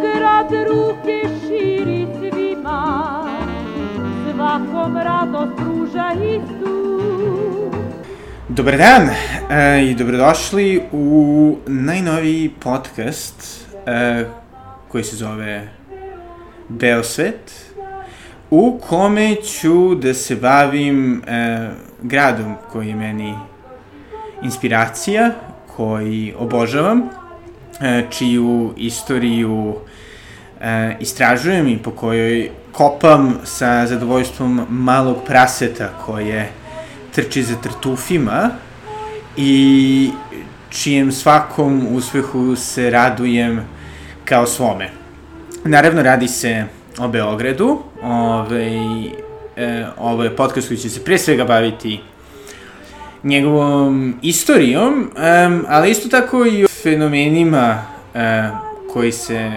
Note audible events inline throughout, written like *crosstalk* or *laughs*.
grad ruke širi svima, svakom radost pruža Isus. Dobar dan e, i dobrodošli u najnoviji podcast e, koji se zove Beosvet, u kome ću da se bavim e, gradom koji je meni inspiracija, koji obožavam, e, čiju istoriju e, istražujem i po kojoj kopam sa zadovoljstvom malog praseta koje trči za trtufima i čijem svakom uspehu se radujem kao svome. Naravno, radi se o Beogradu. Ovaj, e, ovo je podcast koji će se pre svega baviti njegovom istorijom, um, ali isto tako i o fenomenima uh, koji se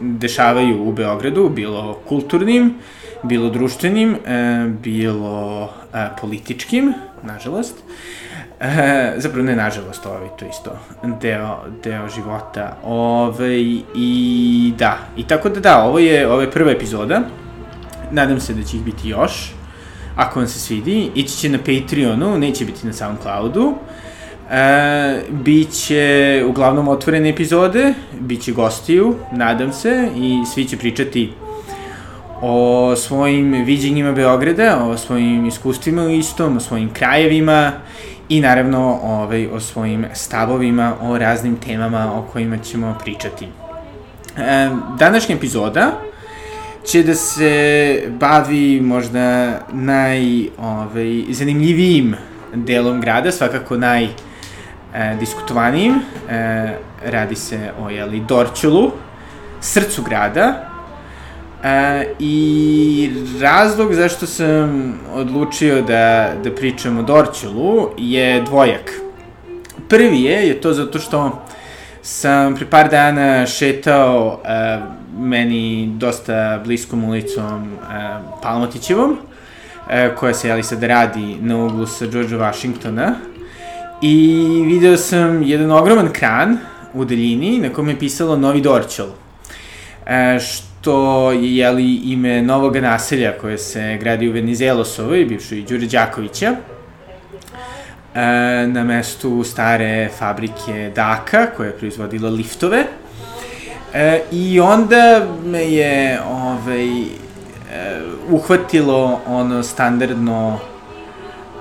dešavaju u Beogradu, bilo kulturnim, bilo društvenim, uh, bilo uh, političkim, nažalost. Uh, zapravo ne nažalost, ovaj, to isto deo, deo života. Ove, ovaj, I da, i tako da da, ovo je, ovo je prva epizoda. Nadam se da će ih biti još ako vam se svidi, ići će na Patreonu, neće biti na Soundcloudu. E, biće uglavnom otvorene epizode, biće gostiju, nadam se, i svi će pričati o svojim viđenjima Beograda, o svojim iskustvima u istom, o svojim krajevima i naravno ovaj, o svojim stavovima, o raznim temama o kojima ćemo pričati. E, današnja epizoda će da se bavi možda naj ovaj, zanimljivijim delom grada, svakako naj e, diskutovanijim. E, radi se o jeli, Dorčulu, srcu grada. E, I razlog zašto sam odlučio da, da pričam o Dorčulu je dvojak. Prvi je, je to zato što sam pre par dana šetao e, meni dosta bliskom ulicom e, Palmotićevom, e, koja se, jeli, sad radi na uglu sa George Washingtona. I video sam jedan ogroman kran u daljini na kome je pisalo Novi Dorčel. E, što je, jeli, ime novog naselja koje se gradi u Venizelosovoj, bivšoj Đure Đakovića e, na mestu stare fabrike Daka, koja je proizvodila liftove. E, I onda me je ovaj, e, uhvatilo ono standardno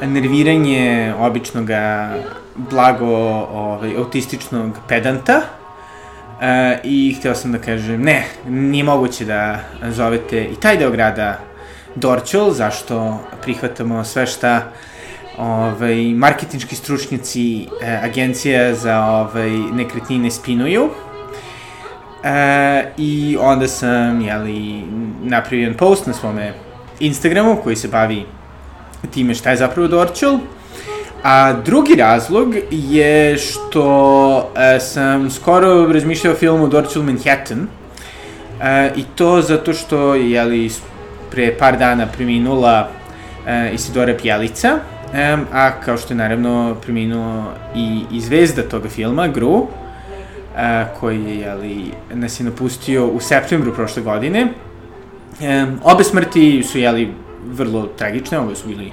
nerviranje običnog blago ovaj, autističnog pedanta e, i hteo sam da kažem ne, nije moguće da zovete i taj deo grada Dorčel, zašto prihvatamo sve šta ovaj, marketinški stručnjaci e, agencija za ovaj, nekretnine spinuju E, I onda sam, jeli, napravio jedan post na svome Instagramu koji se bavi time šta je zapravo Dorčel. A drugi razlog je što e, sam skoro razmišljao o filmu Manhattan. E, I to zato što je, jeli, pre par dana preminula e, Isidora Pjelica. E, a kao što je naravno preminuo i, i zvezda toga filma, Gru, a, koji je, jeli, nas je napustio u septembru prošle godine. E, obe smrti su, jeli, vrlo tragične, obe su bili e,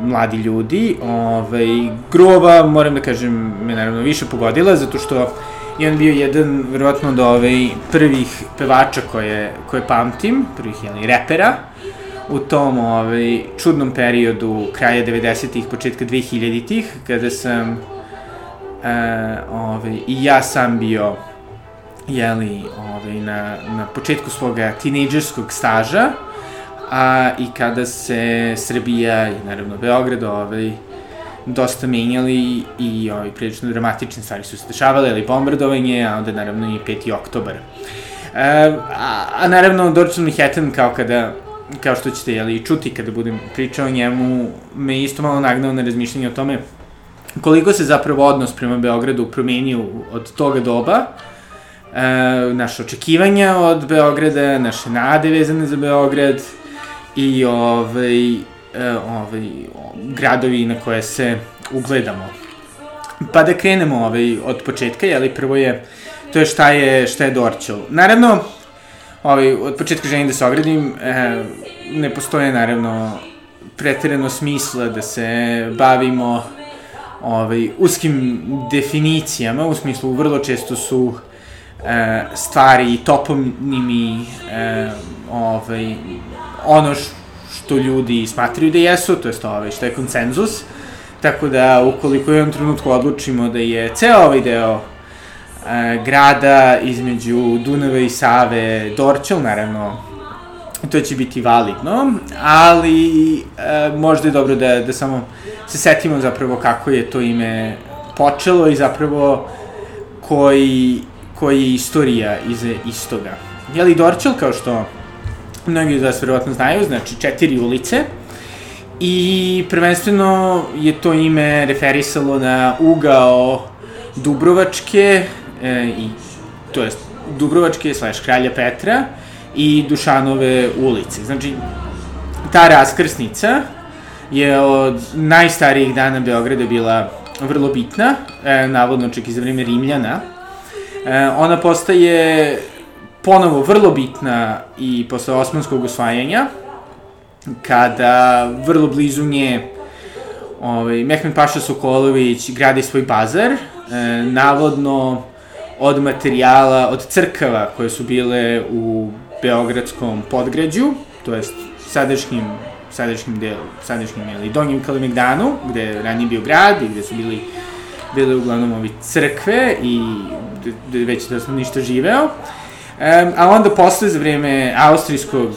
mladi ljudi. Ove, groba, moram da kažem, me naravno više pogodila, zato što je on bio jedan, verovatno, od ove prvih pevača koje, koje pamtim, prvih, jeli, repera, u tom ovaj, čudnom periodu kraja 90-ih, početka 2000-ih, kada sam e, ovaj, i ja sam bio jeli, ovaj, na, na početku svoga tinejdžerskog staža, a i kada se Srbija i naravno Beograd ovaj, dosta menjali i ovaj, prilično dramatične stvari su se dešavale, ali bombardovanje, a onda naravno i 5. oktobar. E, a, a naravno Dorčel Manhattan kao kada kao što ćete jeli, čuti kada budem pričao o njemu, me isto malo nagnao na razmišljanje o tome koliko se zapravo odnos prema Beogradu promenio od toga doba, e, naše očekivanja od Beograda, naše nade vezane za Beograd i ovaj, e, ovaj, gradovi na koje se ugledamo. Pa da krenemo ovaj, od početka, jeli, prvo je to je šta je, šta je Dorčel. Naravno, ovaj, od početka želim da se ogradim, e, ne postoje naravno pretirano smisla da se bavimo ovaj, uskim definicijama, u smislu vrlo često su e, stvari toponimi e, ovaj, ono što ljudi smatraju da jesu, to je ovaj, što je konsenzus, tako da ukoliko u jednom trenutku odlučimo da je ceo ovaj deo e, grada između Dunava i Save Dorčel, naravno to će biti validno, ali e, možda je dobro da, da samo se setimo zapravo kako je to ime počelo i zapravo koji, koji je istorija iza istoga. Jeli Dorčel, kao što mnogi od vas verovatno znaju, znači četiri ulice, i prvenstveno je to ime referisalo na ugao Dubrovačke, e, i, to jest Dubrovačke slash Kralja Petra i Dušanove ulice. Znači, ta raskrsnica je od najstarijih dana Beograda bila vrlo bitna, e, navodno čak i za vreme Rimljana. E, ona postaje ponovo vrlo bitna i posle osmanskog osvajanja, kada vrlo blizu nje ovaj, Mehmed Paša Sokolović gradi svoj bazar, e, navodno od materijala, od crkava koje su bile u Beogradskom podgrađu, to jest sadašnjim sadašnjim delu, sadašnjim ili donjim Kalemegdanu, gde je ranije bio grad i gde su bili bile uglavnom ovi crkve i gde već da sam ništa živeo. Um, a onda posle, za vreme austrijskog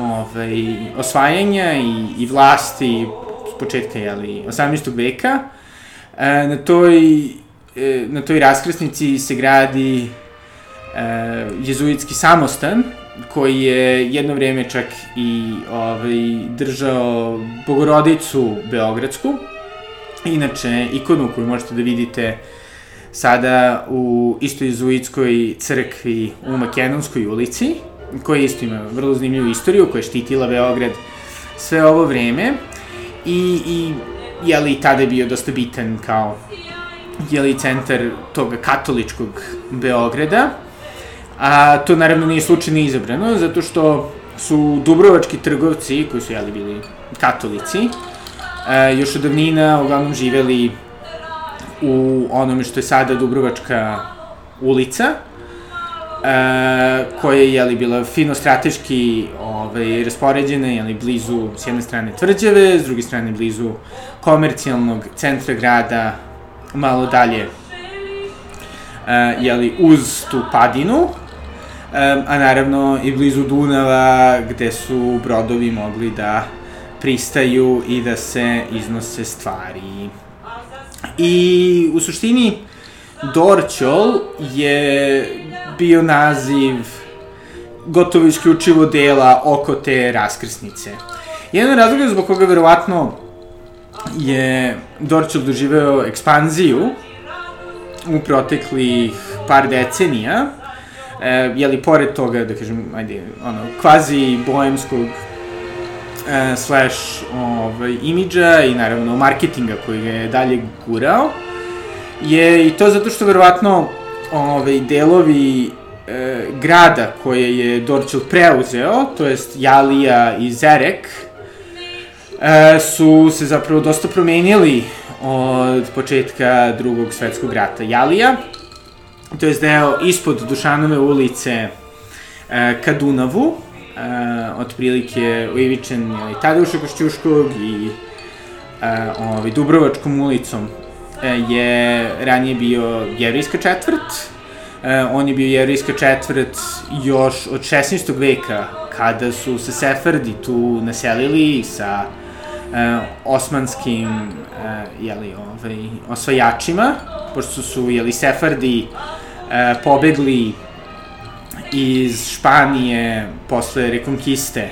ovaj, osvajanja i, i vlasti s početka, jeli, 18. veka, e, na toj, e, na toj raskrsnici se gradi e, jezuitski samostan, koji je jedno vreme čak i ovaj, držao Bogorodicu Beogradsku, inače ikonu koju možete da vidite sada u isto jezuitskoj crkvi u Makedonskoj ulici, koja isto ima vrlo zanimljivu istoriju, koja je štitila Beograd sve ovo vreme. I, i jeli, tada je bio dosta bitan kao jeli, centar tog katoličkog Beograda, a to naravno nije slučajno izabrano, zato što su dubrovački trgovci, koji su jeli bili katolici, a, još od davnina uglavnom živeli u onome što je sada Dubrovačka ulica, e, koja je jeli, bila fino strateški ovaj, raspoređena, jeli, blizu s jedne strane tvrđave, s druge strane blizu komercijalnog centra grada, malo dalje e, jeli, uz tu padinu, e, a naravno i blizu Dunava, gde su brodovi mogli da pristaju i da se iznose stvari. I u suštini Dorčol je bio naziv gotovo isključivo dela oko te raskrsnice. Jedan od razloga zbog koga verovatno je Dorčel doživeo ekspanziju u proteklih par decenija, e, jeli pored toga, da kažem, ajde, ono, kvazi boemskog e, slash ovaj, imidža i naravno marketinga koji je dalje gurao, je i to zato što verovatno ovaj, delovi e, grada koje je Dorčel preuzeo, to jest Jalija i Zerek, e, su se zapravo dosta promenili od početka drugog svetskog rata. Jalija, to je deo ispod Dušanove ulice e, ka Dunavu, e, otprilike uivičen je Tadeuša Košćuškog i e, ovaj, Dubrovačkom ulicom e, je ranije bio jevrijska četvrt, e, on je bio jevrijska četvrt još od 16. veka, kada su se Sefardi tu naselili sa e, osmanskim e, jeli, ovaj, osvajačima, pošto su jeli, Sefardi e, pobegli iz Španije posle rekonkiste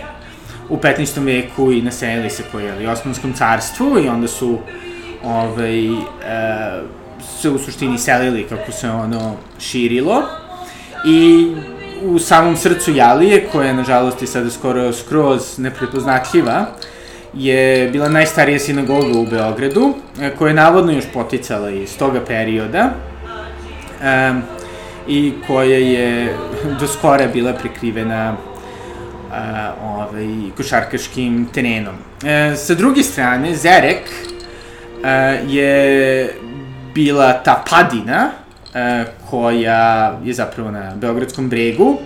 u 15. veku i naselili se po jeli, Osmanskom carstvu i onda su ovaj, e, se u suštini selili kako se ono širilo i u samom srcu Jalije, koja je nažalost i sada skoro skroz neprepoznatljiva, je bila najstarija sinagoga u Beogradu, e, koja je navodno još poticala iz toga perioda. E, i koja je do skora bila prekrivena a, ovaj, košarkaškim terenom. E, sa druge strane, Zerek a, je bila ta padina a, koja je zapravo na Beogradskom bregu.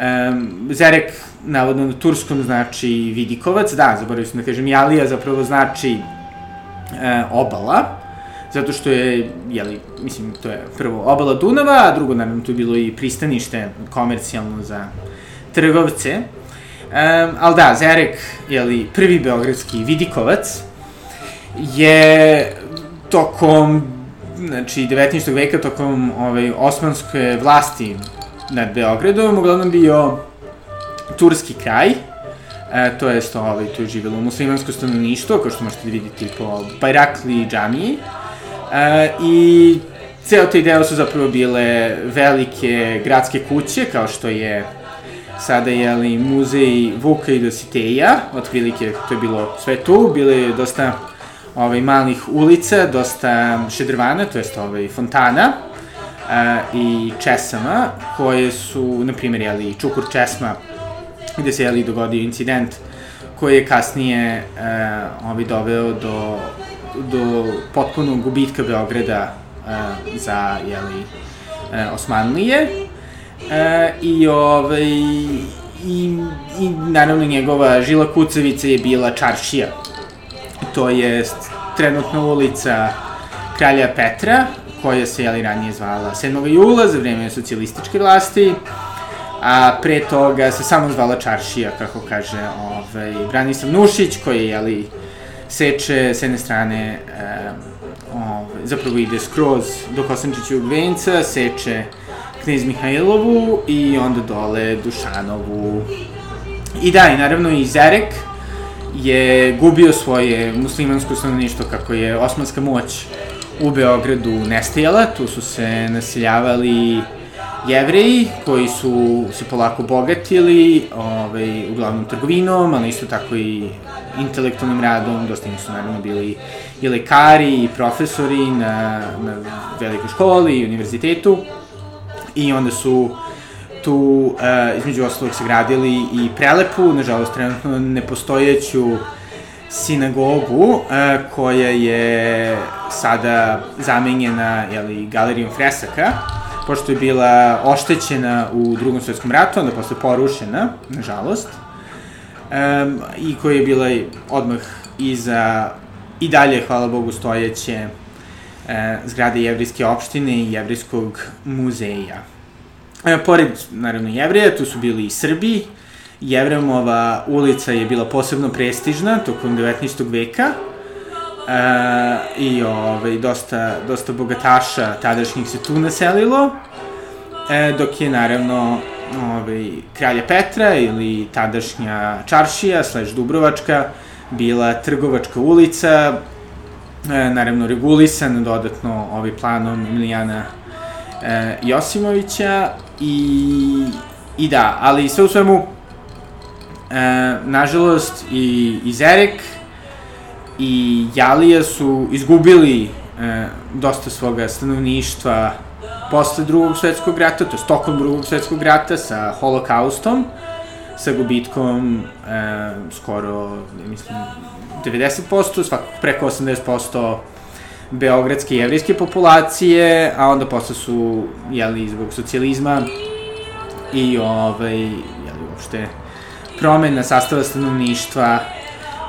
A, Zerek, navodno na turskom, znači vidikovac, da, zaboravio sam da kažem, Jalija zapravo znači a, obala, zato što je, jeli, mislim, to je prvo obala Dunava, a drugo, naravno, tu je bilo i pristanište komercijalno za trgovce. Um, ali da, Zerek, jeli, prvi beogradski vidikovac, je tokom znači 19. veka tokom ovaj osmanske vlasti nad Beogradom uglavnom bio turski kraj. E, to jest, ovaj, tu je živjelo muslimansko stanovništvo, kao što možete vidjeti po Bajrakli džamiji. E, I ceo taj deo su zapravo bile velike gradske kuće, kao što je sada je li muzej Vuka i Dositeja, otprilike to je bilo sve tu, bilo je dosta ovaj, malih ulica, dosta šedrvana, to jest ovaj, fontana a, i česama, koje su, na primjer, jeli, Čukur Česma, gde se jeli dogodio incident koji je kasnije a, ovaj, doveo do, do potpunog gubitka Beograda a, za jeli, a, Osmanlije E, I, ovaj, i, i naravno njegova žila kucavica je bila Čaršija. To je trenutna ulica Kralja Petra, koja se jeli ranije zvala 7. jula za vreme socijalističke vlasti, a pre toga se samo zvala Čaršija, kako kaže ovaj, Branislav Nušić, koji je jeli, seče s jedne strane e, ovaj, zapravo ide skroz do Kosančićevog venca, seče Knez Mihajlovu i onda dole Dušanovu. I da, i naravno i Zerek je gubio svoje muslimansko stanovništvo kako je osmanska moć u Beogradu nestajala, tu su se naseljavali jevreji koji su se polako bogatili, ovaj, uglavnom trgovinom, ali isto tako i intelektualnim radom, dosta im su naravno bili i lekari i profesori na, na velikoj školi i univerzitetu. I onda su tu uh, između ostalog sagradili i prelepu, nažalost trenutno nepostojeću sinagogu uh, koja je sada zamenjena jeli, galerijom fresaka pošto je bila oštećena u drugom svetskom ratu, onda posle porušena, nažalost, um, i koja je bila odmah iza i dalje, hvala Bogu, stojeće e, zgrade jevrijske opštine i jevrijskog muzeja. E, pored, naravno, jevreja, tu su bili i Srbi. Jevremova ulica je bila posebno prestižna tokom 19. veka. E, I ovaj, dosta, dosta bogataša tadašnjih se tu naselilo. E, dok je, naravno, ovaj, kralja Petra ili tadašnja Čaršija, slash Dubrovačka, bila trgovačka ulica, e, naravno regulisan dodatno ovaj planom Emilijana e, Josimovića i, i da, ali sve u svemu e, nažalost i, i Zerek i Jalija su izgubili e, dosta svoga stanovništva posle drugog svetskog rata, to je tokom drugog svetskog rata sa holokaustom, sa gubitkom e, skoro, mislim, 90%, svakako preko 80% beogradske jevrijske populacije, a onda posle su, jeli, zbog socijalizma i, ovaj, jeli, uopšte promena sastava stanovništva,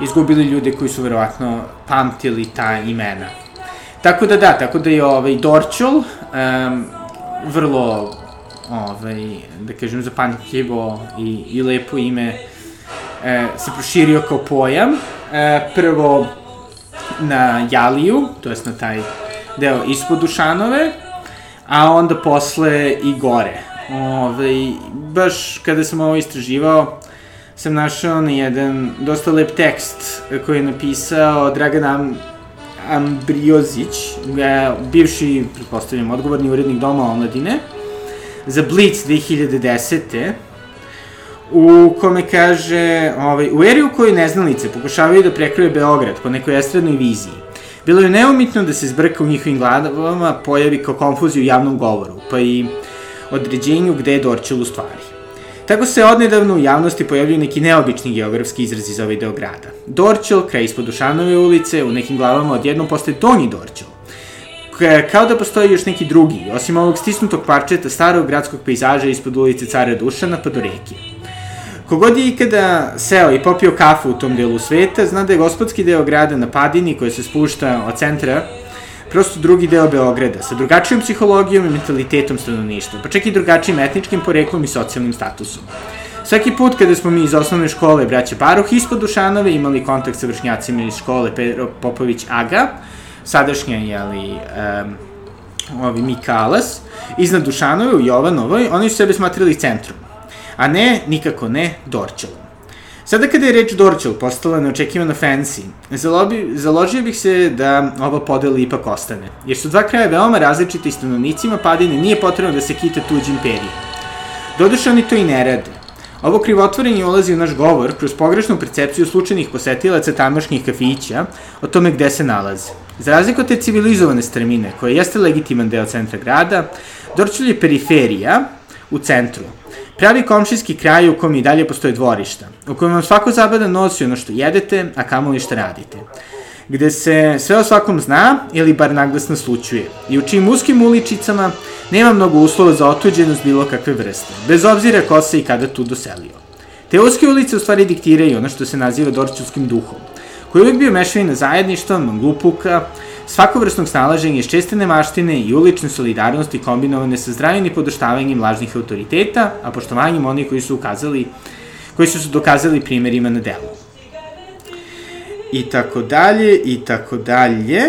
izgubili ljude koji su verovatno pamtili ta imena. Tako da da, tako da je ovaj Dorčol um, vrlo ovaj, da kažem, zapamtljivo i, i lepo ime e, se proširio kao pojam. E, prvo na Jaliju, to jest na taj deo ispod Dušanove, a onda posle i gore. Ove, baš kada sam ovo istraživao, sam našao na jedan dosta lep tekst koji je napisao Dragan Am Ambriozić, bivši, pretpostavljam, odgovorni urednik Doma omladine, za Blitz 2010 u kome kaže, ovaj, u eri u kojoj neznalice pokušavaju da prekroje Beograd po nekoj estradnoj viziji, bilo je neumitno da se zbrka u njihovim glavama pojavi kao konfuzija u javnom govoru, pa i određenju gde je Dorčel u stvari. Tako se odnedavno u javnosti pojavljaju neki neobični geografski izrazi za ovaj deo grada. Dorčel, kraj ispod Dušanove ulice, u nekim glavama odjednom postaje Donji Dorčel. Kao da postoji još neki drugi, osim ovog stisnutog parčeta starog gradskog pejzaža ispod ulice Cara Dušana pa do reke. Kogod je ikada seo i popio kafu u tom delu sveta, zna da je gospodski deo grada na padini koji se spušta od centra prosto drugi deo Beograda, sa drugačijom psihologijom i mentalitetom stanovništva, pa čak i drugačijim etničkim poreklom i socijalnim statusom. Svaki put kada smo mi iz osnovne škole braća Baruh ispod Dušanove imali kontakt sa vršnjacima iz škole Pedro Popović Aga, sadašnja, jeli, um, ovi iznad Dušanove u Jovanovoj, oni su sebe smatrali centrom, a ne, nikako ne, Dorčelom. Sada kada je reč Dorčel postala neočekivano fancy, zalobi, založio bih se da ova podela ipak ostane, jer su dva kraja veoma različite i stanovnicima Padine nije potrebno da se kita tuđi imperije. Doduše oni to i ne rade. Ovo krivotvorenje ulazi u naš govor kroz pogrešnu percepciju slučajnih posetilaca tamošnjih kafića o tome gde se nalaze. Za razliku od te civilizovane strmine, koja jeste legitiman deo centra grada, Dorčel je periferija u centru, Pravi komšijski kraj u kom i dalje postoje dvorišta, u kojem vam svako zabada nosi ono što jedete, a kamoli šta radite. Gde se sve o svakom zna ili bar naglas naslučuje i u čijim uskim uličicama nema mnogo uslova za otuđenost bilo kakve vrste, bez obzira ko se i kada tu doselio. Te uske ulice u stvari diktiraju ono što se naziva dorčevskim duhom, koji je uvijek bio mešavina zajedništva, manglupuka, svakovrsnog snalaženja iz česte nemaštine i ulične solidarnosti kombinovane sa zdravim i podoštavanjem lažnih autoriteta, a poštovanjem onih koji su ukazali, koji su se dokazali primerima na delu. I tako dalje, i tako dalje.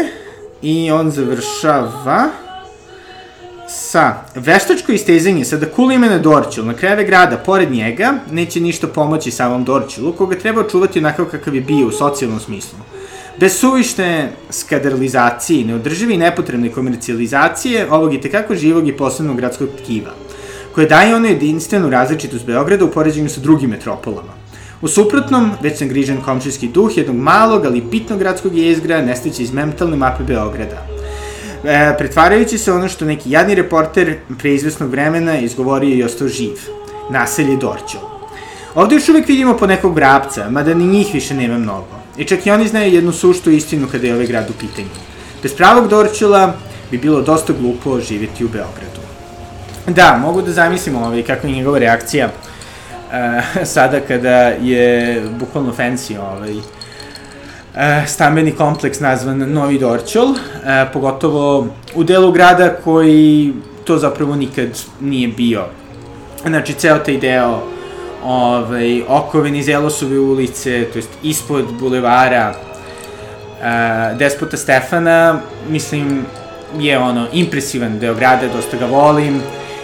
I on završava sa veštačko istezanje sada cool imena Dorčil na krajeve grada pored njega neće ništa pomoći samom Dorčilu koga treba očuvati onakav kakav je bio u socijalnom smislu Bez suvište skaderlizacije i neodržive i nepotrebne komercijalizacije ovog i tekako živog i posebnog gradskog tkiva, koje daje ono jedinstvenu različitost Beograda u poređenju sa drugim metropolama. U suprotnom, već sam grižen komšijski duh jednog malog, ali bitnog gradskog jezgra nesteće iz mentalne mape Beograda. E, pretvarajući se ono što neki jadni reporter pre izvesnog vremena izgovorio i ostao živ. Naselje Dorćol. Ovde još uvek vidimo po nekog vrapca, mada ni njih više nema mnogo. I čak i oni znaju jednu suštu istinu kada je ovaj grad u pitanju. Bez pravog Dorčula bi bilo dosta glupo živjeti u Beogradu. Da, mogu da zamislim ovaj, kakva je njegova reakcija uh, *laughs* sada kada je bukvalno fancy ovaj, uh, stambeni kompleks nazvan Novi Dorčul, uh, pogotovo u delu grada koji to zapravo nikad nije bio. Znači, ceo taj deo ovaj, oko Venizelosove ulice, to jest ispod bulevara uh, Despota Stefana, mislim, je ono, impresivan deo grada, dosta ga volim,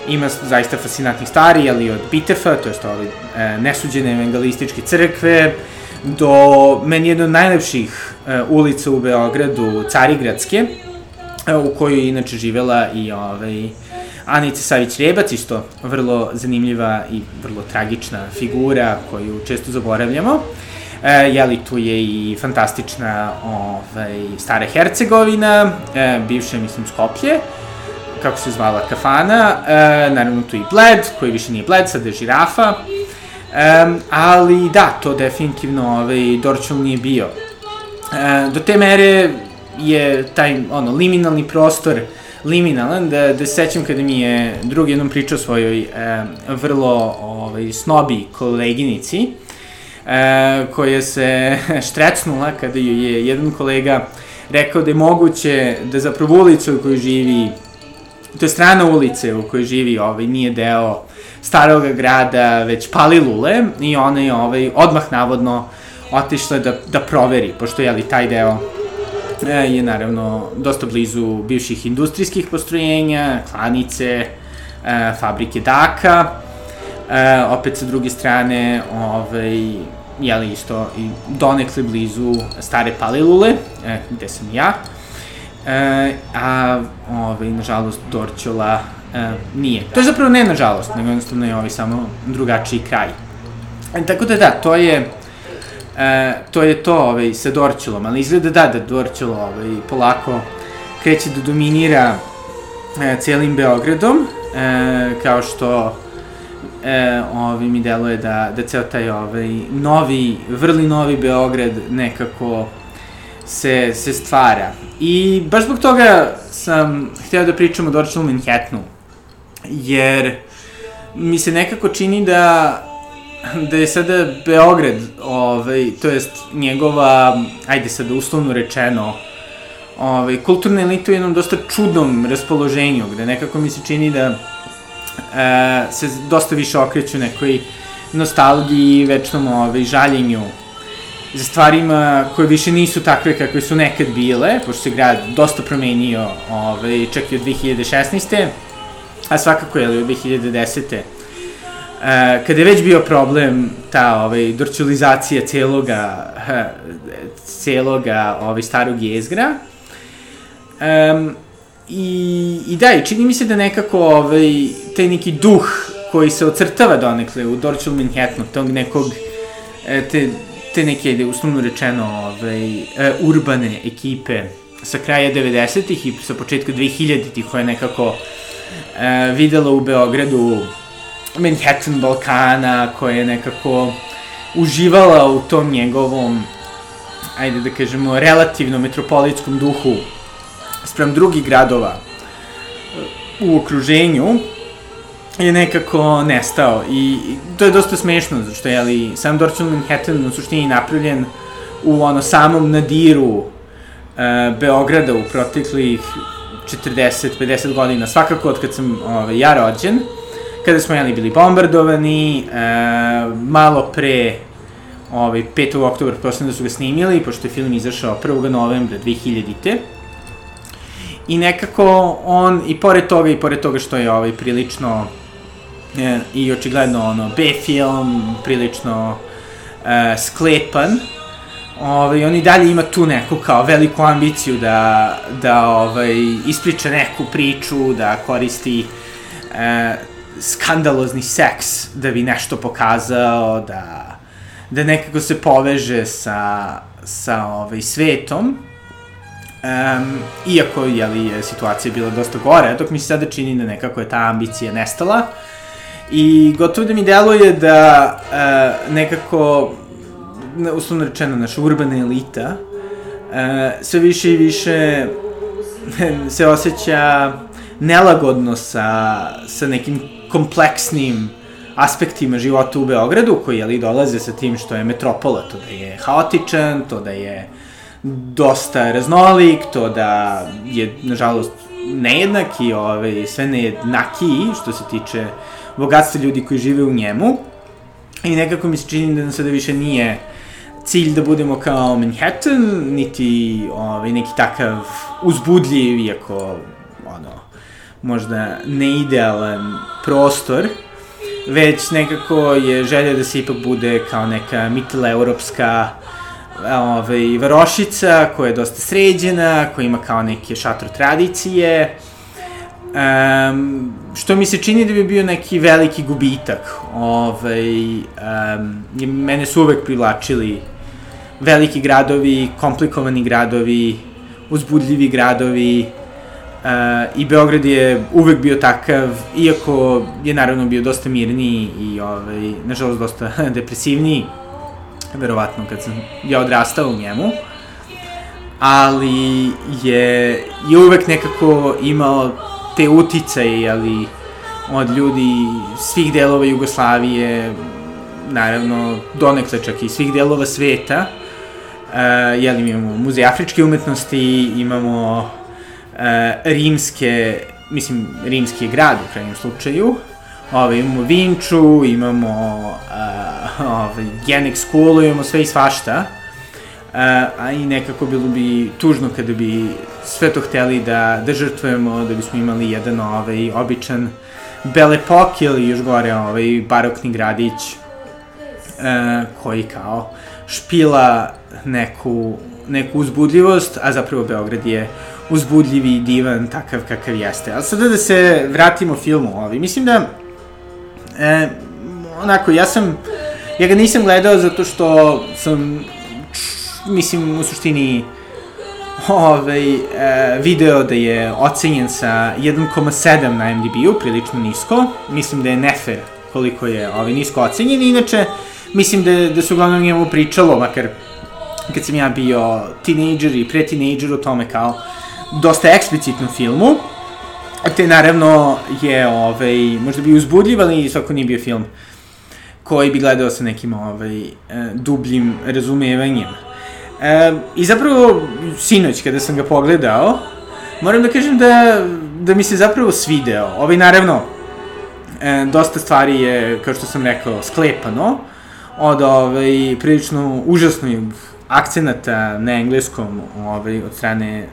ima zaista fascinantnih stvari, ali od Bitefa, to jest ove uh, nesuđene evangelističke crkve, do meni jedno od najlepših uh, ulica u Beogradu, Carigradske, uh, u kojoj je inače živela i ovaj, Anica Savić-Rebac, isto vrlo zanimljiva i vrlo tragična figura koju često zaboravljamo. E, jeli, tu je i fantastična ovaj, stara Hercegovina, e, bivša, mislim, Skoplje, kako se zvala kafana, e, naravno tu i Bled, koji više nije Bled, sada je žirafa, e, ali da, to definitivno ovaj, Dorčul nije bio. E, do te mere je taj ono, liminalni prostor liminalan, da, da sećam kada mi je drug jednom pričao svojoj e, vrlo ovaj, snobi koleginici, e, koja se *laughs* štrecnula kada ju je jedan kolega rekao da je moguće da zapravo ulica u kojoj živi, to je strana ulice u kojoj živi, ovaj, nije deo starog grada, već Palilule, i ona je ovaj, odmah navodno otišla da, da proveri, pošto je li taj deo je naravno dosta blizu bivših industrijskih postrojenja, klanice, e, fabrike Daka, e, opet sa druge strane, ovaj, jeli isto i donekle blizu stare Palilule, e, gde sam ja, e, a ovaj, nažalost Dorčola e, nije. To je zapravo ne nažalost, nego jednostavno je ovaj samo drugačiji kraj. E, tako da da, to je E, to je to ovaj, sa Dorčelom, ali izgleda da, da Dorčelo ovaj, polako kreće da dominira e, celim Beogradom. e, kao što e, ovi mi deluje da, da ceo taj ovaj, novi, vrli novi Beograd nekako se, se stvara. I baš zbog toga sam hteo da pričam o Dorčelu Manhattanu, jer mi se nekako čini da da je sada Beograd, ovaj, to jest njegova, ajde sada uslovno rečeno, ovaj, kulturna elita u jednom dosta čudnom raspoloženju, gde nekako mi se čini da e, se dosta više okreću nekoj nostalgiji, večnom ovaj, žaljenju za stvarima koje više nisu takve kakve su nekad bile, pošto se grad dosta promenio, ovaj, čak i od 2016. A svakako je li od 2010. E, kada je već bio problem ta ovaj, dorčulizacija celoga, celoga ovaj, starog jezgra, um, I, I da, i čini mi se da nekako ovaj, taj neki duh koji se ocrtava donekle u Dorchel Manhattanu, tog nekog, e, te, te neke, uslovno rečeno, ovaj, urbane ekipe sa kraja 90-ih i sa početka 2000-ih koja je nekako e, videla u Beogradu Manhattan Balkana, koja je nekako uživala u tom njegovom, ajde da kažemo, relativno metropolitskom duhu sprem drugih gradova. U okruženju je nekako nestao i to je dosta smešno, zato što je ali sam Dorchel Manhattan u suštini napravljen u ono samom nadiru uh, Beograda u proteklih 40-50 godina, svakako od kad sam ovaj, ja rođen, kada smo jeli bili bombardovani, uh, malo pre ovaj, 5. oktober, proslim da su ga snimili, pošto je film izašao 1. novembra 2000-te, I nekako on, i pored toga, i pored toga što je ovaj prilično e, i očigledno ono B film, prilično e, sklepan, ovaj, on i dalje ima tu neku kao veliku ambiciju da, da ovaj, ispriča neku priču, da koristi e, skandalozni seks da bi nešto pokazao, da, da nekako se poveže sa, sa ovaj, svetom. Um, iako je li, je situacija bila dosta gore, dok mi se sada čini da nekako je ta ambicija nestala. I gotovo da mi deluje da uh, nekako, uslovno rečeno, naša urbana elita, uh, sve više i više *laughs* se osjeća nelagodno sa, sa nekim kompleksnim aspektima života u Beogradu, koji ali dolaze sa tim što je metropola, to da je haotičan, to da je dosta raznolik, to da je, nažalost, nejednak i ovaj, sve nejednakiji što se tiče bogatstva ljudi koji žive u njemu. I nekako mi se čini da nam sada više nije cilj da budemo kao Manhattan, niti ovaj, neki takav uzbudljiv, iako možda neidealan prostor, već nekako je želja da se ipak bude kao neka mitteleuropska ovaj, varošica koja je dosta sređena, koja ima kao neke šatro tradicije, um, što mi se čini da bi bio neki veliki gubitak. Ovaj, um, mene su uvek privlačili veliki gradovi, komplikovani gradovi, uzbudljivi gradovi, Uh, I Beograd je uvek bio takav, iako je naravno bio dosta mirniji i ovaj, nažalost dosta *laughs* depresivniji verovatno kad sam ja odrastao u njemu, ali je, je uvek nekako imao te uticaje, ali od ljudi svih delova Jugoslavije, naravno donekle čak i svih delova sveta, uh, jeli imamo muzej afričke umetnosti, imamo rimske, mislim, rimski grad u krajnjem slučaju, Ove, imamo Vinču, imamo uh, ove, Genex Schoolu, imamo sve i svašta. Uh, a i nekako bilo bi tužno kada bi sve to hteli da, da žrtvujemo, da bismo imali jedan ovaj, običan Belepok ili još gore ovaj, barokni gradić uh, koji kao špila neku, neku uzbudljivost, a zapravo Beograd je uzbudljivi i divan takav kakav jeste. Ali sada da se vratimo filmu, ovaj, mislim da E, onako, ja sam, ja ga nisam gledao zato što sam, mislim, u suštini, ovaj, e, video da je ocenjen sa 1,7 na MDB-u, prilično nisko. Mislim da je nefer koliko je ovaj, nisko ocenjen. Inače, mislim da, da su uglavnom njemu pričalo, makar kad sam ja bio tinejdžer i pre-tinejdžer o tome kao dosta eksplicitnom filmu, te naravno je ovaj, možda bi uzbudljiv, ali svako nije bio film koji bi gledao sa nekim ovaj, e, dubljim razumevanjem. E, I zapravo, sinoć kada sam ga pogledao, moram da kažem da, da mi se zapravo svideo. Ovaj, naravno, e, dosta stvari je, kao što sam rekao, sklepano od ovaj, prilično užasnog akcenata na engleskom ovaj, od strane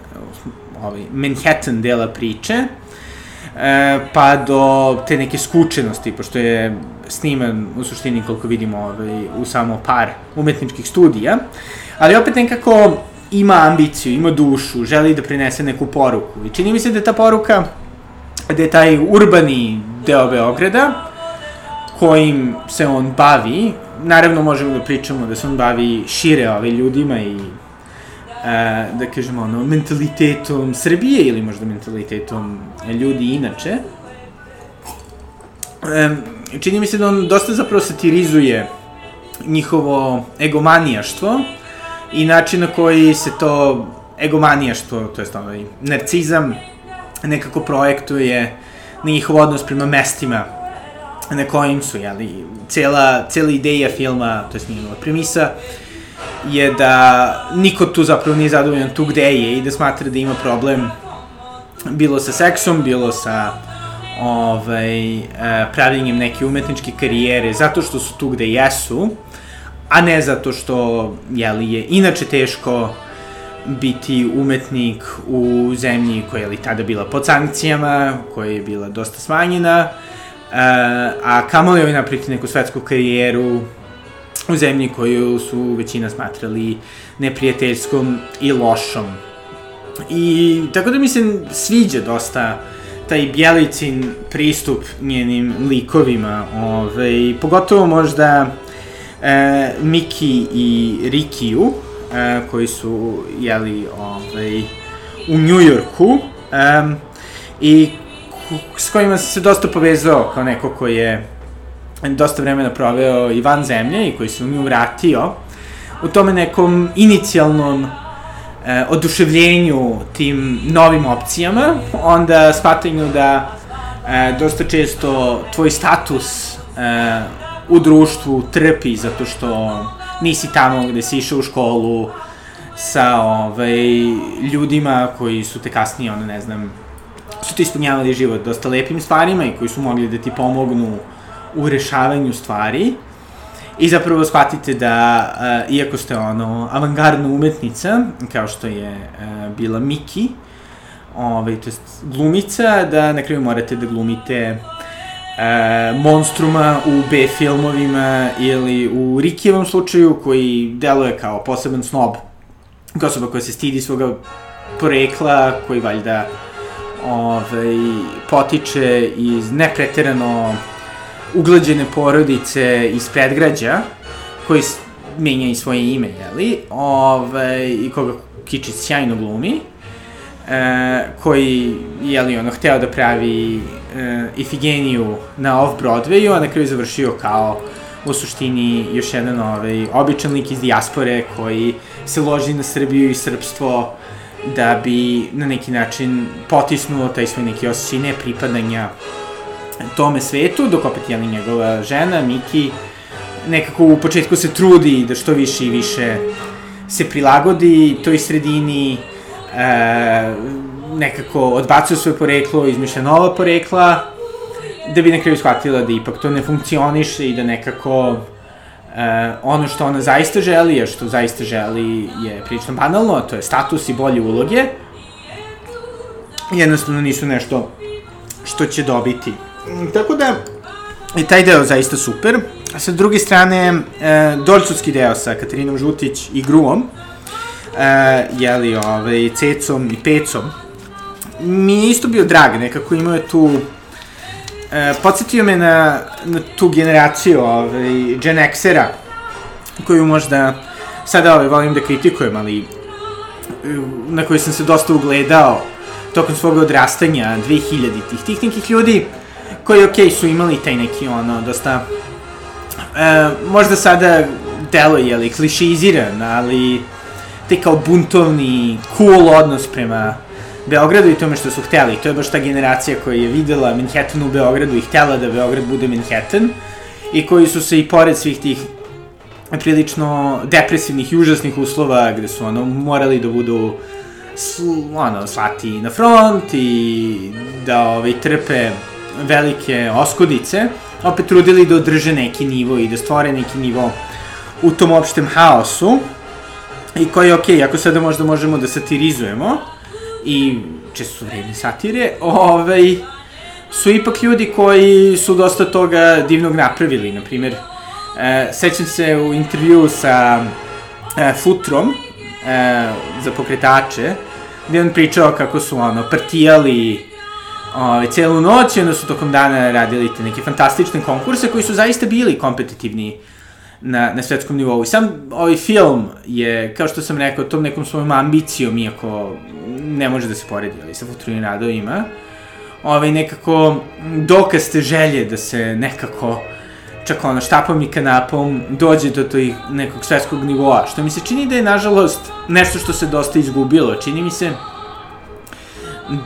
ovaj, Manhattan dela priče, e, pa do te neke skučenosti, pošto je sniman u suštini koliko vidimo ovaj, u samo par umetničkih studija, ali opet nekako ima ambiciju, ima dušu, želi da prinese neku poruku. I čini mi se da je ta poruka, da je taj urbani deo Beograda, kojim se on bavi, naravno možemo da pričamo da se on bavi šire ove ljudima i da kažemo ono, mentalitetom Srbije ili možda mentalitetom ljudi inače. E, čini mi se da on dosta zapravo satirizuje njihovo egomanijaštvo i način na koji se to egomanijaštvo, to jest ovaj narcizam, nekako projektuje na njihov odnos prema mestima na kojim su, jeli, cela, cela ideja filma, to je njegova premisa, je da niko tu zapravo nije zadovoljan tu gde je i da smatra da ima problem bilo sa seksom, bilo sa ovaj, e, pravljenjem neke umetničke karijere, zato što su tu gde jesu, a ne zato što jeli, je inače teško biti umetnik u zemlji koja je li tada bila pod sankcijama, koja je bila dosta smanjena, Uh, a kamoli ovaj napriti neku svetsku karijeru u zemlji koju su većina smatrali neprijateljskom i lošom. I tako da mi se sviđa dosta taj Bjelicin pristup njenim likovima, ovaj, pogotovo možda e, Miki i Rikiju, e, koji su, jeli, ovaj, u Njujorku, e, i s kojima se dosta povezao kao neko koji je dosta vremena proveo i van zemlje i koji se u nju vratio u tome nekom inicijalnom e, oduševljenju tim novim opcijama, onda shvatanju da e, dosta često tvoj status e, u društvu trpi zato što nisi tamo gde si išao u školu sa ovaj, ljudima koji su te kasnije, ono, ne znam, su ti ispunjavali život dosta lepim stvarima i koji su mogli da ti pomognu u rešavanju stvari. I zapravo shvatite da, uh, iako ste ono, avangardna umetnica, kao što je uh, bila Miki, ovaj, to jest glumica, da na kraju morate da glumite uh, monstruma u B filmovima ili u Rikijevom slučaju koji deluje kao poseban snob, kao osoba koja se stidi svoga porekla, koji valjda ovaj, potiče iz nepreterano uglađene porodice iz predgrađa, koji menja i svoje ime, jeli, ovaj, i koga Kičić sjajno glumi, e, koji, jeli, ono, hteo da pravi e, Ifigeniju na off-Broadwayu, a na kraju završio kao u suštini još jedan ovaj, običan lik iz dijaspore koji se loži na Srbiju i srpstvo da bi na neki način potisnuo taj svoj neki osjećaj nepripadanja tome svetu, dok opet jeli njegova žena, Miki, nekako u početku se trudi da što više i više se prilagodi toj sredini, e, nekako odbacuje svoje poreklo, izmišlja nova porekla, da bi na kraju shvatila da ipak to ne funkcioniše i da nekako e, ono što ona zaista želi, a što zaista želi je prilično banalno, to je status i bolje uloge, jednostavno nisu nešto što će dobiti. Mm, tako da, je taj deo zaista super. A sa druge strane, e, Dolcutski deo sa Katarinom Žutić i Gruom, e, jeli, ovaj, Cecom i Pecom, mi je isto bio drag, nekako imao je tu E, podsjetio me na, na tu generaciju ovaj, Gen Xera, koju možda sada ovaj, volim da kritikujem, ali na koji sam se dosta ugledao tokom svog odrastanja, 2000-ih, tih nekih ljudi koji, okej, okay, su imali taj neki, ono, dosta, e, možda sada delo je, ali klišiziran, ali te kao buntovni, cool odnos prema Beogradu i tome što su hteli. To je baš ta generacija koja je videla Manhattan u Beogradu i htela da Beograd bude Manhattan i koji su se i pored svih tih prilično depresivnih i užasnih uslova gde su ono morali da budu sl, ono, slati na front i da ovaj, trpe velike oskodice, opet trudili da održe neki nivo i da stvore neki nivo u tom opštem haosu i koji je okej, okay, ako sada možda možemo da satirizujemo i često su vredni satire, ovaj, su ipak ljudi koji su dosta toga divnog napravili, na primjer, e, sećam se u intervju sa e, Futrom e, za pokretače, gde on pričao kako su ono, partijali ovaj, celu noć i onda su tokom dana radili te neke fantastične konkurse koji su zaista bili kompetitivni na, na svetskom nivou. I sam ovaj film je, kao što sam rekao, tom nekom svojom ambicijom, iako ne može da se poredi, ali sa futurnim radovima, ovaj, nekako dokaz te želje da se nekako čak ono štapom i kanapom dođe do tog nekog svetskog nivoa, što mi se čini da je nažalost nešto što se dosta izgubilo. Čini mi se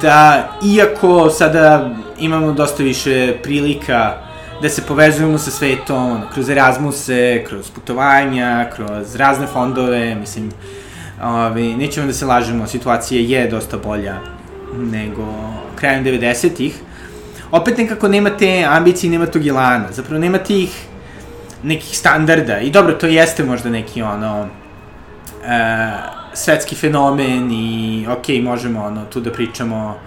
da iako sada imamo dosta više prilika da se povezujemo sa svetom, ono, kroz Erasmuse, kroz putovanja, kroz razne fondove, mislim, ovi, nećemo da se lažemo, situacija je dosta bolja nego krajem 90-ih, opet nekako nema te ambicije, nema tog jelana, zapravo nema tih nekih standarda i dobro, to jeste možda neki ono e, svetski fenomen i ok, možemo ono tu da pričamo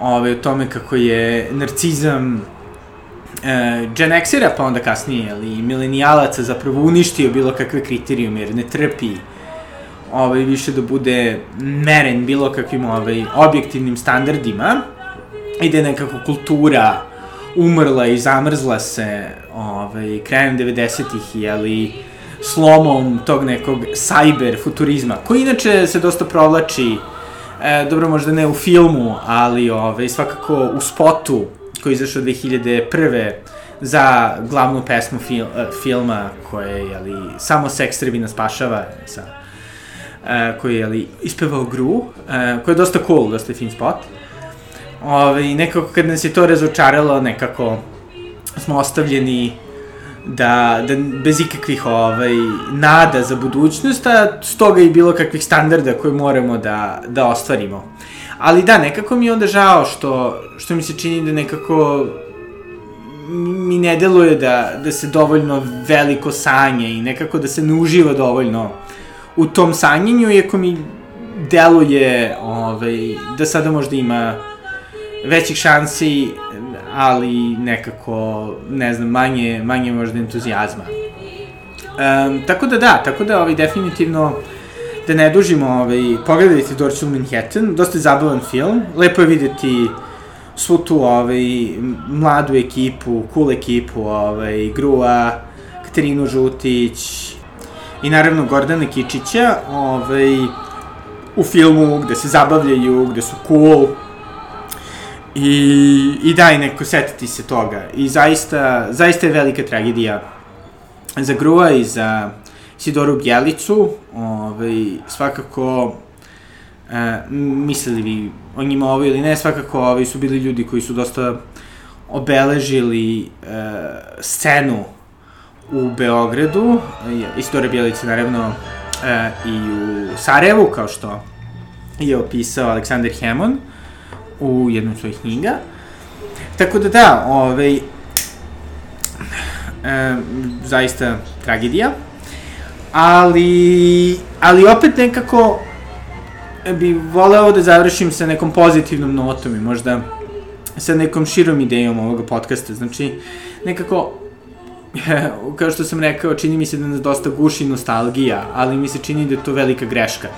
ove, o tome kako je narcizam e, Gen Xera, pa onda kasnije, ali milenijalaca zapravo uništio bilo kakve kriterijume, jer ne trpi ovaj, više da bude meren bilo kakvim ovaj, objektivnim standardima i da je nekako kultura umrla i zamrzla se ovaj, krajem 90-ih, jeli, slomom tog nekog cyber futurizma, koji inače se dosta provlači, e, dobro možda ne u filmu, ali ovaj, svakako u spotu koji je izašao 2001 za glavnu pesmu fil, uh, filma koje je, jeli, samo seks Srbina spašava sa, uh, koji je, jeli, ispevao Gru, uh, koji je dosta cool, dosta fin spot. Ove, nekako kad nas je to razočaralo, nekako smo ostavljeni da, da bez ikakvih ovaj, nada za budućnost, a stoga i bilo kakvih standarda koje moramo da, da ostvarimo. Ali da, nekako mi je onda žao što, što mi se čini da nekako mi ne deluje da, da se dovoljno veliko sanja i nekako da se ne uživa dovoljno u tom sanjenju, iako mi deluje ovaj, da sada možda ima većih šansi, ali nekako, ne znam, manje, manje možda entuzijazma. Um, tako da da, tako da ovaj, definitivno da ne dužimo, ovaj, pogledajte Dorčil Manhattan, dosta je zabavan film, lepo je videti svu tu ovaj, mladu ekipu, cool ekipu, ovaj, Grua, Katarinu Žutić i naravno Gordana Kičića, ovaj, u filmu gde se zabavljaju, gde su cool, I, i daj neko setiti se toga. I zaista, zaista je velika tragedija za Grua i za Sidoru Bjelicu. Ovaj, svakako, e, mislili vi o njima ovo ili ne, svakako ovaj, su bili ljudi koji su dosta obeležili e, scenu u Beogradu, Isidora Bjelica naravno e, i u Sarajevu, kao što je opisao Aleksandar Hemon u jednom svojih knjiga. Tako da da, ovaj, e, zaista tragedija. Ali, ali opet nekako bi voleo da završim sa nekom pozitivnom notom i možda sa nekom širom idejom ovoga podcasta. Znači, nekako, *laughs* kao što sam rekao, čini mi se da nas dosta guši nostalgija, ali mi se čini da je to velika greška.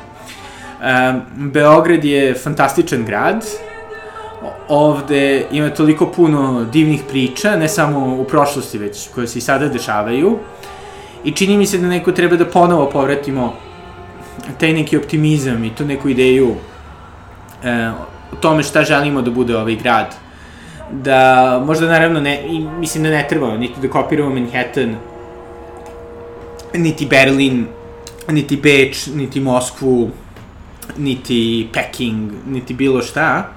Beograd je fantastičan grad, ovde ima toliko puno divnih priča, ne samo u prošlosti, već koje se i sada dešavaju. I čini mi se da neko treba da ponovo povratimo taj neki optimizam i tu neku ideju e, o tome šta želimo da bude ovaj grad. Da možda naravno ne, i, mislim da ne treba niti da kopiramo Manhattan, niti Berlin, niti Beč, niti Moskvu, niti Peking, niti bilo šta.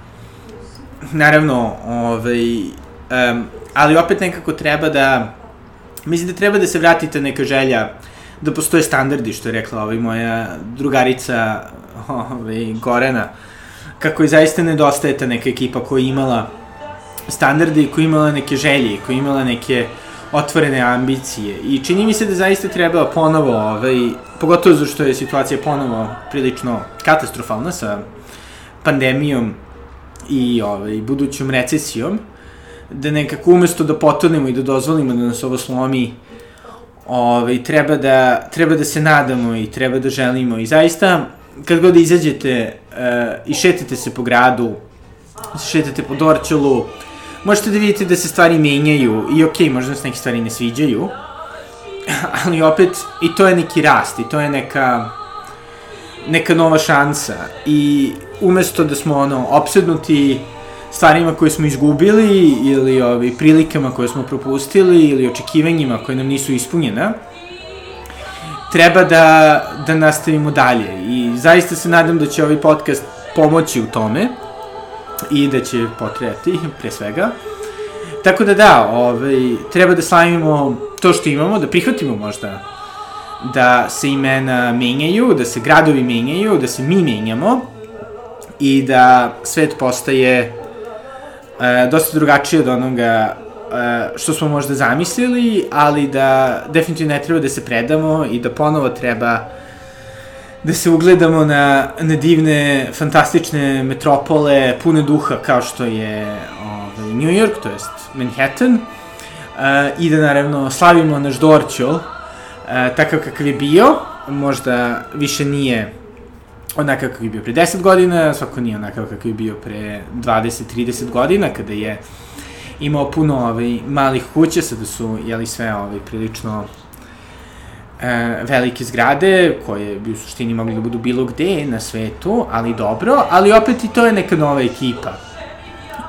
Naravno, ovaj, um, ali opet nekako treba da, mislim da treba da se vratite neka želja da postoje standardi, što je rekla ovaj, moja drugarica ovaj, Gorena, kako je zaista nedostaje ta neka ekipa koja je imala standarde i koja je imala neke želje, koja je imala neke otvorene ambicije. I čini mi se da zaista treba ponovo, ovaj, pogotovo zato što je situacija ponovo prilično katastrofalna sa pandemijom i ovaj, budućom recesijom, da nekako umesto da potonemo i da dozvolimo da nas ovo slomi, ovaj, treba, da, treba da se nadamo i treba da želimo. I zaista, kad god izađete uh, i šetate se po gradu, šetate po Dorčelu, možete da vidite da se stvari menjaju i okej, okay, možda se neke stvari ne sviđaju, ali opet i to je neki rast i to je neka neka nova šansa i umesto da smo ono opsednuti stvarima koje smo izgubili ili ovi, prilikama koje smo propustili ili očekivanjima koje nam nisu ispunjena, treba da, da nastavimo dalje. I zaista se nadam da će ovaj podcast pomoći u tome i da će potrebati, pre svega. Tako da da, ovaj, treba da slavimo to što imamo, da prihvatimo možda da se imena menjaju, da se gradovi menjaju, da se mi menjamo i da svet postaje e, dosta drugačije od onoga e, što smo možda zamislili, ali da definitivno ne treba da se predamo i da ponovo treba da se ugledamo na, na divne, fantastične metropole, pune duha kao što je ovaj, New York, to jest Manhattan, uh, i da naravno slavimo naš Dorčol, uh, takav kakav je bio, možda više nije onakav kakav je bio pre 10 godina, svako nije onakav kakav je bio pre 20-30 godina, kada je imao puno ovaj, malih kuća, sada su jeli sve ovaj, prilično e, velike zgrade, koje bi u suštini mogli da budu bilo gde na svetu, ali dobro, ali opet i to je neka nova ekipa.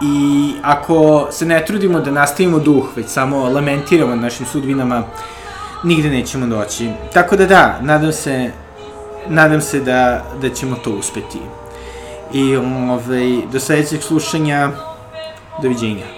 I ako se ne trudimo da nastavimo duh, već samo lamentiramo našim sudbinama, nigde nećemo doći. Tako da da, nadam se nadam se da, da ćemo to uspeti. I ovaj, do sledećeg slušanja, doviđenja.